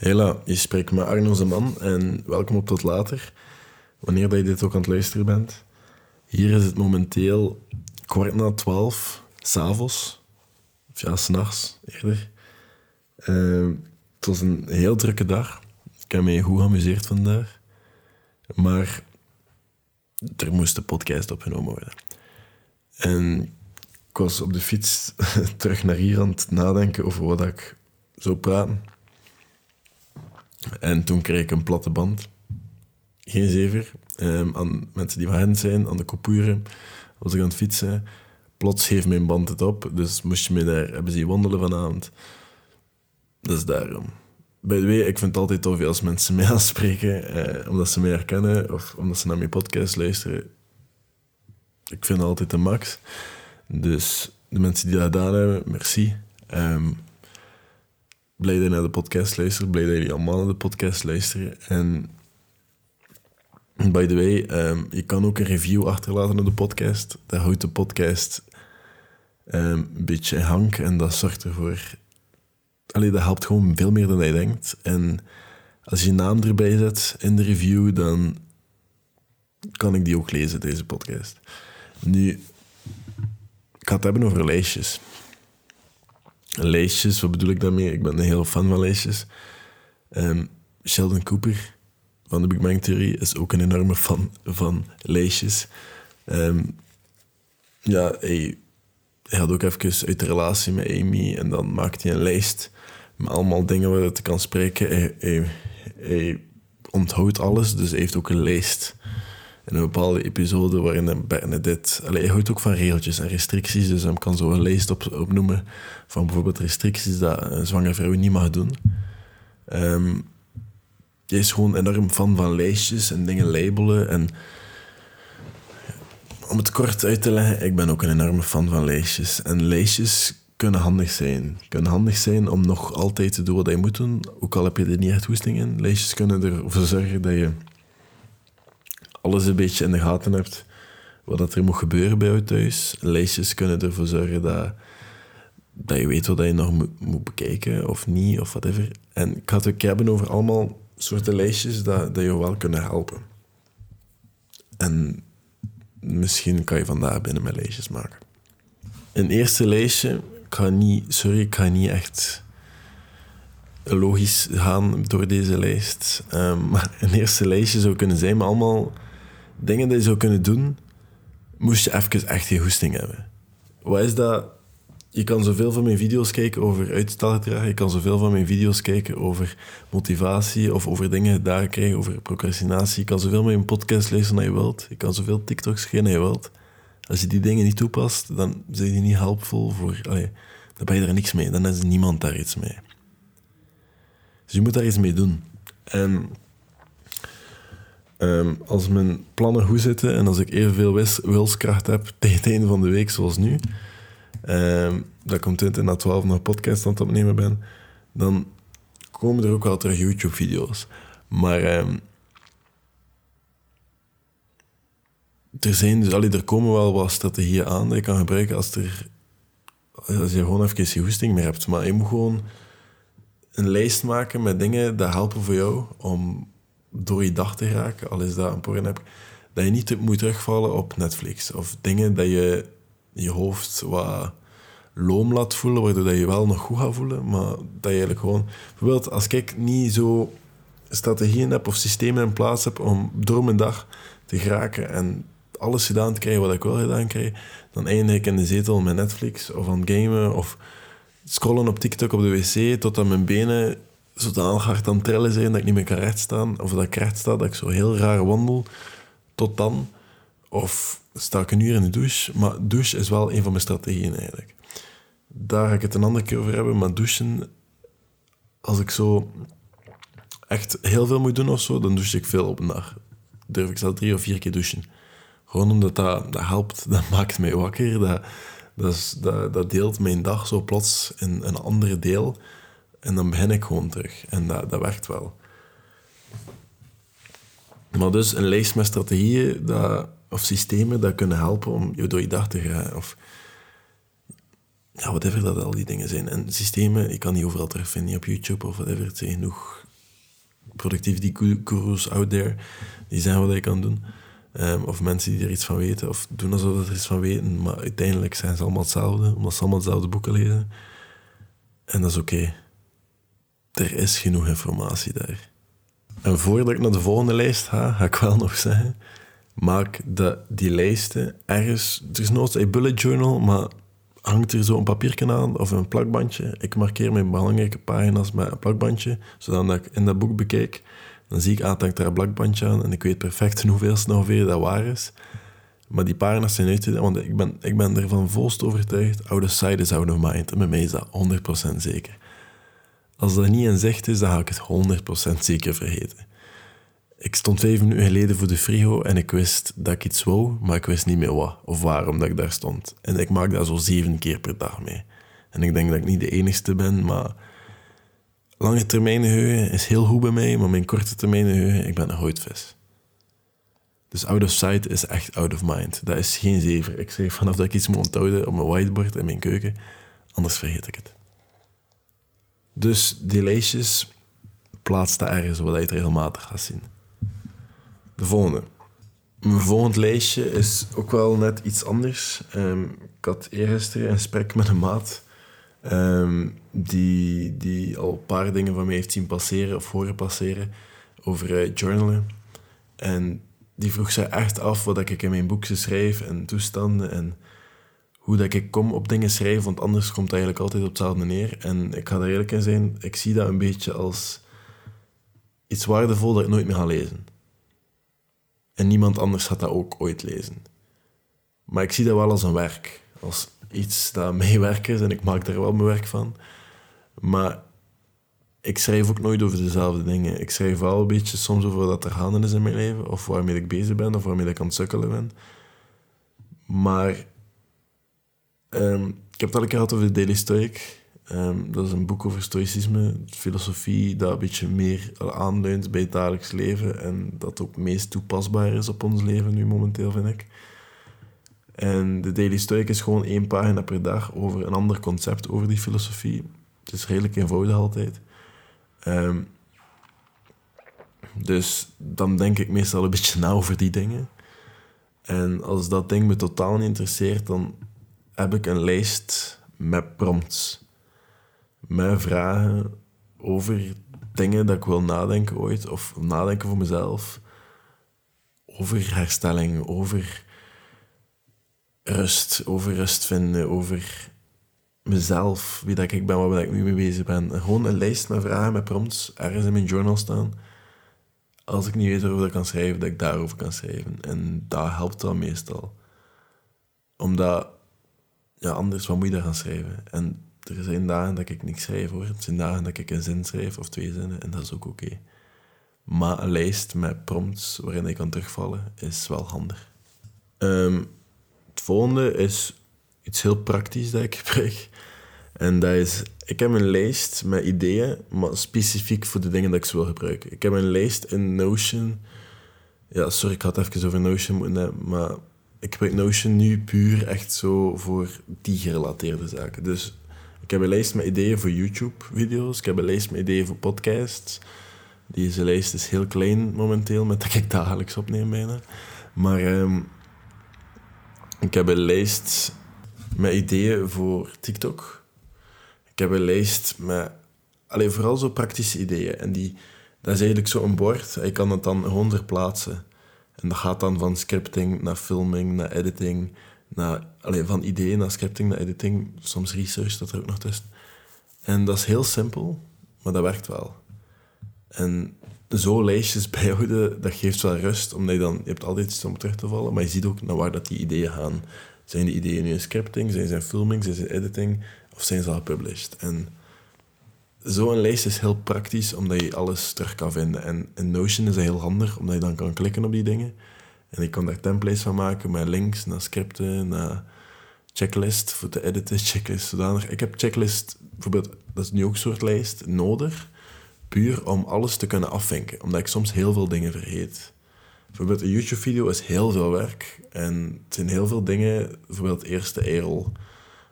Hela, je spreekt met Arno Zeman en welkom op Tot Later. Wanneer dat je dit ook aan het luisteren bent. Hier is het momenteel kwart na twaalf, s'avonds. Of ja, s'nachts eerder. Uh, het was een heel drukke dag. Ik heb me goed geamuseerd vandaag. Maar er moest een podcast opgenomen worden. En ik was op de fiets terug naar hier aan het nadenken over wat ik zou praten. En toen kreeg ik een platte band. Geen zever. Um, aan mensen die van zijn, aan de kopuren, was ik aan het fietsen. Plots heeft mijn band het op, dus moest je me daar hebben zien wandelen vanavond. Dus daarom. Bij de way, ik vind het altijd tof als mensen mij aanspreken, eh, omdat ze mij herkennen of omdat ze naar mijn podcast luisteren. Ik vind het altijd de max. Dus de mensen die dat gedaan hebben, merci. Um, blij dat je naar de podcast luistert. Blij dat jullie allemaal naar de podcast luisteren. En by the way, um, je kan ook een review achterlaten op de podcast. Dat houdt de podcast um, een beetje in en dat zorgt ervoor... Allee, dat helpt gewoon veel meer dan je denkt. En als je je naam erbij zet in de review, dan kan ik die ook lezen, deze podcast. Nu, ik ga het hebben over lijstjes. Lijstjes, wat bedoel ik daarmee? Ik ben een heel fan van lijstjes. Um, Sheldon Cooper van de Big Bang Theory is ook een enorme fan van lijstjes. Um, ja, hij, had ook even uit de relatie met Amy en dan maakte hij een lijst met allemaal dingen waar hij kan spreken. Hij, hij, hij onthoudt alles, dus hij heeft ook een lijst in een bepaalde episode waarin Bernadette... Allee, hij houdt ook van regeltjes en restricties, dus hij kan zo een lijst op, opnoemen van bijvoorbeeld restricties dat een zwangere vrouw niet mag doen. Um, is gewoon enorm fan van lijstjes en dingen labelen. En om het kort uit te leggen, ik ben ook een enorme fan van lijstjes. En lijstjes kunnen handig zijn. Kunnen handig zijn om nog altijd te doen wat je moet doen, ook al heb je er niet echt hoesting in. Lijstjes kunnen ervoor zorgen dat je alles een beetje in de gaten hebt wat er moet gebeuren bij jou thuis. Lijstjes kunnen ervoor zorgen dat, dat je weet wat je nog moet, bekijken of niet, of whatever. En ik ga het ook hebben over allemaal soorten lijstjes dat, dat je wel kunnen helpen. En misschien kan je vandaag binnen mijn lijstjes maken. Een eerste lijstje, ik ga niet, sorry, ik ga niet echt logisch gaan door deze lijst. Um, maar een eerste lijstje zou kunnen zijn, maar allemaal dingen die je zou kunnen doen, moest je even echt geen hoesting hebben. Wat is dat? Je kan zoveel van mijn video's kijken over uitstelgedrag. Je kan zoveel van mijn video's kijken over motivatie of over dingen daar krijgen, over procrastinatie. Je kan zoveel mijn podcast lezen als je wilt. Je kan zoveel TikToks geven als je wilt. Als je die dingen niet toepast, dan zijn die niet helpvol voor... Allee, dan ben je er niks mee. Dan is niemand daar iets mee. Dus je moet daar iets mee doen. En um, als mijn plannen goed zitten en als ik evenveel wilskracht heb tegen het einde van de week zoals nu, um, dat ik om 20 na 12 nog podcast aan het opnemen ben, dan komen er ook wel terug YouTube-video's. Maar um, er, zijn dus, er komen wel wat strategieën aan die je kan gebruiken als, er, als je gewoon even geen hoesting meer hebt. Maar je moet gewoon een lijst maken met dingen die helpen voor jou om door je dag te geraken, al is dat een porn heb, dat je niet moet terugvallen op Netflix. Of dingen dat je je hoofd wat loom laat voelen, waardoor dat je wel nog goed gaat voelen, maar dat je eigenlijk gewoon... Bijvoorbeeld, als ik niet zo strategieën heb of systemen in plaats heb om door mijn dag te geraken en alles gedaan te krijgen wat ik wil gedaan krijg, dan eindig ik in de zetel met Netflix of aan gamen of scrollen op TikTok op de wc totdat mijn benen zodanig hard aan het trillen zijn dat ik niet meer kan rechtstaan. Of dat ik recht sta, dat ik zo heel raar wandel. Tot dan. Of sta ik een uur in de douche. Maar douche is wel een van mijn strategieën eigenlijk. Daar ga ik het een andere keer over hebben. Maar douchen, als ik zo echt heel veel moet doen of zo, dan douche ik veel op een dag. Durf ik zelf drie of vier keer douchen. Gewoon omdat dat, dat helpt, dat maakt mij wakker. Dat, dat, dat, dat deelt mijn dag zo plots in een andere deel. En dan begin ik gewoon terug. En dat, dat werkt wel. Maar dus een lijst met strategieën dat, of systemen dat kunnen helpen om je door je dag te gaan. Of ja, whatever dat al die dingen zijn. En systemen, ik kan niet overal terugvinden op YouTube of whatever. Het zijn genoeg productivity gurus out there die zeggen wat je kan doen. Ehm, of mensen die er iets van weten, of doen alsof ze er iets van weten, maar uiteindelijk zijn ze allemaal hetzelfde, omdat ze allemaal dezelfde boeken lezen. En dat is oké. Er is genoeg informatie daar. En voordat ik naar de volgende lijst ga, ga ik wel nog zeggen, maak dat die lijsten ergens... Er is nooit een bullet journal, maar hangt er zo een papiertje aan of een plakbandje. Ik markeer mijn belangrijke pagina's met een plakbandje, zodat ik in dat boek bekijk dan zie ik, ah, daar een plakbandje aan en ik weet perfect hoeveel ongeveer dat waar is. Maar die pagina's zijn uit want ik ben, ik ben ervan volst overtuigd, oude side is out of mind. En bij mij is dat 100% zeker. Als dat niet in zicht is, dan ga ik het 100% zeker vergeten. Ik stond vijf minuten geleden voor de frigo en ik wist dat ik iets wou, maar ik wist niet meer wat of waarom dat ik daar stond. En ik maak dat zo zeven keer per dag mee. En ik denk dat ik niet de enigste ben, maar lange termijn geheugen is heel goed bij mij, maar mijn korte termijn geheugen, ik ben een houtvis. Dus out of sight is echt out of mind. Dat is geen zever. Ik schrijf vanaf dat ik iets moet onthouden op mijn whiteboard in mijn keuken, anders vergeet ik het. Dus die lijstjes, plaats dat ergens waar je het regelmatig gaat zien. De volgende. Mijn volgende lijstje is ook wel net iets anders. Um, ik had eergisteren een gesprek met een maat Ehm, die, die al een paar dingen van mij heeft zien passeren of horen passeren over uh, journalen. En die vroeg zich echt af wat ik in mijn boekje schrijf en toestanden en hoe dat ik kom op dingen schrijven, want anders komt het eigenlijk altijd op hetzelfde neer. En ik ga er eerlijk in zijn, ik zie dat een beetje als iets waardevol dat ik nooit meer ga lezen. En niemand anders gaat dat ook ooit lezen. Maar ik zie dat wel als een werk, als iets dat meewerk is en ik maak daar wel mijn werk van. Maar ik schrijf ook nooit over dezelfde dingen. Ik schrijf wel een beetje soms over wat er gaande is in mijn leven, of waarmee ik bezig ben, of waarmee ik aan het sukkelen ben. Maar um, ik heb het al een keer gehad over de Daily Stoic. Um, dat is een boek over stoïcisme, filosofie dat een beetje meer aanleunt bij het dagelijks leven en dat ook meest toepasbaar is op ons leven nu momenteel, vind ik. En de Daily Stoic is gewoon één pagina per dag over een ander concept over die filosofie. Het is redelijk eenvoudig altijd. Um, dus dan denk ik meestal een beetje na over die dingen. En als dat ding me totaal niet interesseert, dan heb ik een lijst met prompts. Met vragen over dingen dat ik wil nadenken ooit, of nadenken voor mezelf. Over herstelling, over rust, over rust vinden, over mezelf, wie dat ik ben, waar ik nu mee bezig ben. Gewoon een lijst met vragen, met prompts, ergens in mijn journal staan. Als ik niet weet waarover ik kan schrijven, dat ik daarover kan schrijven. En dat helpt dan meestal. Omdat, ja, anders, wat moet je daar gaan schrijven? En er zijn dagen dat ik niks schrijf, hoor. Er zijn dagen dat ik een zin schrijf, of twee zinnen, en dat is ook oké. Maar een lijst met prompts waarin ik kan terugvallen, is wel handig. Um, het volgende is iets heel praktisch dat ik gebruik. En dat is, ik heb een lijst met ideeën, maar specifiek voor de dingen dat ik ze wil gebruiken. Ik heb een lijst in Notion. Ja, sorry, ik had even over Notion moeten hebben, maar ik gebruik Notion nu puur echt zo voor die gerelateerde zaken. Dus ik heb een lijst met ideeën voor YouTube-video's. Ik heb een lijst met ideeën voor podcasts. Deze lijst is heel klein momenteel, met dat ik dagelijks opneem bijna. Maar um, ik heb een lijst met ideeën voor TikTok. Ik heb een lijst met... Alleen vooral zo praktische ideeën. En die, dat is eigenlijk zo'n bord. Je kan het dan gewoon verplaatsen. En dat gaat dan van scripting naar filming, naar editing. Naar, alleen van ideeën naar scripting, naar editing. Soms research, dat er ook nog tussen. En dat is heel simpel, maar dat werkt wel. En zo lijstjes bijhouden, dat geeft wel rust, omdat je dan, je hebt altijd iets om terug te vallen, maar je ziet ook naar waar dat die ideeën gaan. Zijn die ideeën nu in scripting, zijn ze in filming, zijn ze in editing, of zijn ze al published? En zo'n lijst is heel praktisch, omdat je alles terug kan vinden. En in Notion is dat heel handig, omdat je dan kan klikken op die dingen. En je kan daar templates van maken met links naar scripten, naar checklist voor te editen, checklist zodanig. Ik heb checklist, bijvoorbeeld, dat is nu ook een soort lijst, nodig puur om alles te kunnen afvinken, omdat ik soms heel veel dingen vergeet. Bijvoorbeeld een YouTube-video is heel veel werk en het zijn heel veel dingen, bijvoorbeeld eerst de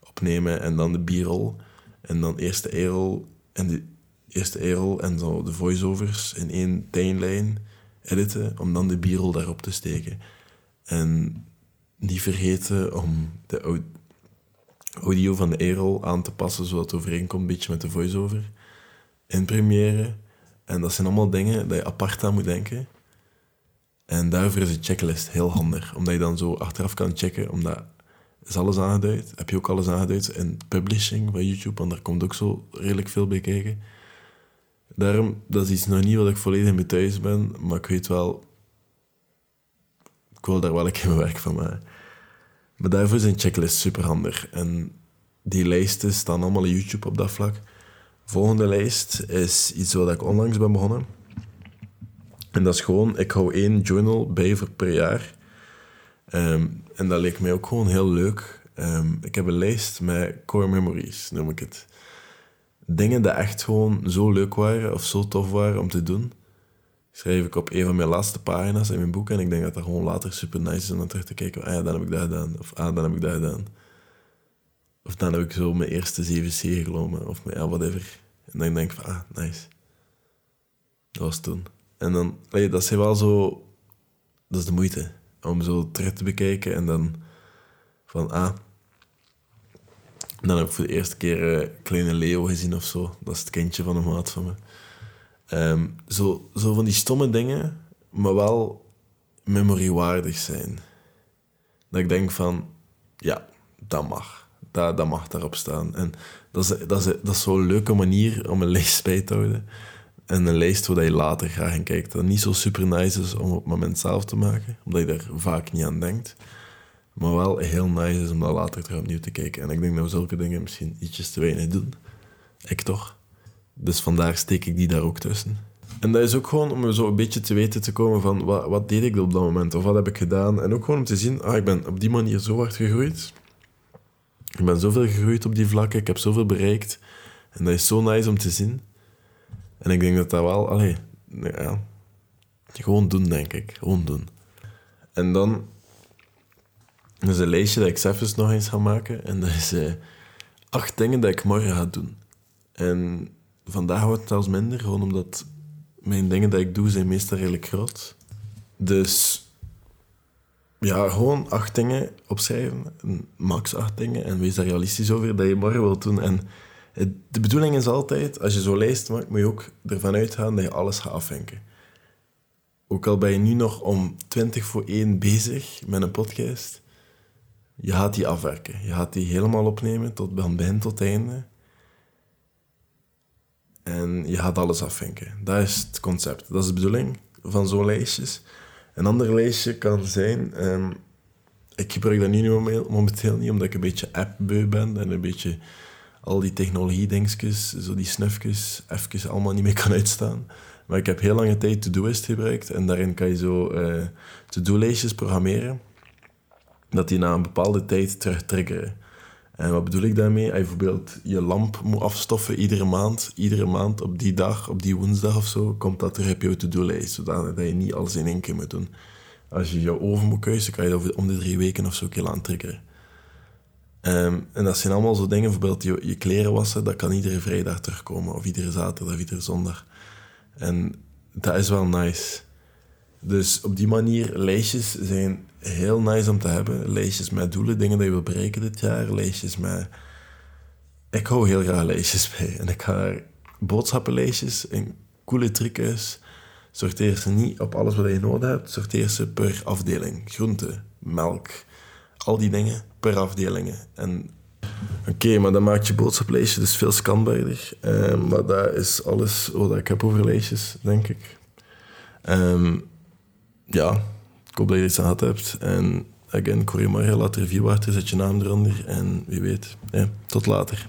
opnemen en dan de B-roll en dan eerst de en de eerst de A-roll en zo de voiceovers in één tijdlijn editen, om dan de b-roll daarop te steken. En niet vergeten om de audio van de A-roll aan te passen, zodat het overeenkomt een beetje met de voiceover in Premiere. En dat zijn allemaal dingen dat je apart aan moet denken. En daarvoor is een checklist heel handig, omdat je dan zo achteraf kan checken, omdat is alles aangeduid. Heb je ook alles aangeduid in publishing van YouTube, want daar komt ook zo redelijk veel bij kijken. Daarom, dat is iets nog niet wat ik volledig mee thuis ben, maar ik weet wel, ik wil daar wel een keer mijn werk van maken. Maar daarvoor is een checklist super handig. En die lijsten staan allemaal in YouTube op dat vlak. Volgende lijst is iets wat ik onlangs ben begonnen. En dat is gewoon, ik hou één journal bij voor per jaar. Ehm, en dat leek mij ook gewoon heel leuk. Ehm, ik heb een lijst met core memories, noem ik het. Dingen die echt gewoon zo leuk waren of zo tof waren om te doen, schrijf ik op een van mijn laatste pagina's in mijn boek. En ik denk dat dat gewoon later super nice is om terug te kijken. Ah ja, dan heb ik dat gedaan. Of ah, dan heb ik dat gedaan. Of dan heb ik zo mijn eerste 7C gelopen. Of ja, whatever. En dan denk ik van, ah, nice. Dat was toen. En dan, dat is wel zo... Dat is de moeite. Om zo terug te bekijken en dan van, ah... Dan heb ik voor de eerste keer uh, Kleine Leo gezien of zo. Dat is het kindje van een maat van me. Ehm, zo, zo van die stomme dingen, maar wel memorywaardig zijn. Dat ik denk van, ja, dat mag. Dat, dat mag daarop staan. En dat is, dat, is, dat is zo'n leuke manier om een lijst bij te houden. En een lijst waar je later graag in kijkt. Dat niet zo super nice is om op het moment zelf te maken, omdat je daar vaak niet aan denkt. Maar wel heel nice is om dat later terug opnieuw te kijken. En ik denk dat we zulke dingen misschien ietsjes te weinig doen. Ik toch. Dus vandaar steek ik die daar ook tussen. En dat is ook gewoon om zo een beetje te weten te komen van wat, wat deed ik op dat moment of wat heb ik gedaan. En ook gewoon om te zien, ah, ik ben op die manier zo hard gegroeid. Ik ben zoveel gegroeid op die vlakken, ik heb zoveel bereikt. En dat is zo nice om te zien. En ik denk dat dat wel, allee, ja, gewoon doen, denk ik. Gewoon doen. En dan is een lijstje dat ik zelfs nog eens ga maken. En dat is eh, acht dingen dat ik morgen ga doen. En vandaag wordt het zelfs minder, gewoon omdat mijn dingen dat ik doe zijn meestal redelijk groot. Dus ja, gewoon acht dingen opschrijven. Max acht dingen. En wees daar realistisch over dat je morgen wilt doen. En de bedoeling is altijd, als je zo'n lijst maakt, moet je ook ervan uitgaan dat je alles gaat afvinken. Ook al ben je nu nog om 20 voor 1 bezig met een podcast, je gaat die afwerken. Je gaat die helemaal opnemen, tot, van begin tot einde. En je gaat alles afvinken. Dat is het concept. Dat is de bedoeling van zo'n lijstjes. Een ander lijstje kan zijn... Um, ik gebruik dat nu momenteel niet, omdat ik een beetje appbeu ben en een beetje al die technologie-dingetjes, zo die snufjes, even allemaal niet meer kan uitstaan. Maar ik heb heel lange tijd To-Doist gebruikt en daarin kan je zo uh, to-do-lijstjes programmeren, dat die na een bepaalde tijd terug triggeren. En wat bedoel ik daarmee? Als je bijvoorbeeld je lamp moet afstoffen iedere maand, iedere maand op die dag, op die woensdag of zo, komt dat terug op je to-do-lijst, zodat je niet alles in één keer moet doen. Als je je oven moet keuzen, kan je dat om de drie weken of zo een keer aan triggeren. Ehm, en dat zijn allemaal zo dingen, bijvoorbeeld je, je kleren wassen, dat kan iedere vrijdag terugkomen, of iedere zaterdag, of iedere zondag. En dat is wel nice. Dus op die manier, lijstjes zijn heel nice om te hebben. Lijstjes met doelen, dingen die je wil bereiken dit jaar. Lijstjes met... Ik hou heel graag lijstjes bij. En ik ga boodschappenlijstjes en coole trucjes. Sorteer ze niet op alles wat je nodig hebt. Sorteer ze per afdeling. Groente, melk, al die dingen per afdelingen. En Oké, maar dan maakt je boodschaplijstje dus veel scanbaarder. Uh, maar dat is alles wat ik heb over lijstjes, denk ik. Um, ja, ik hoop dat je iets aan gehad hebt. En again, Corrie Maria, laat review achter, zet je naam eronder. En wie weet, tot later.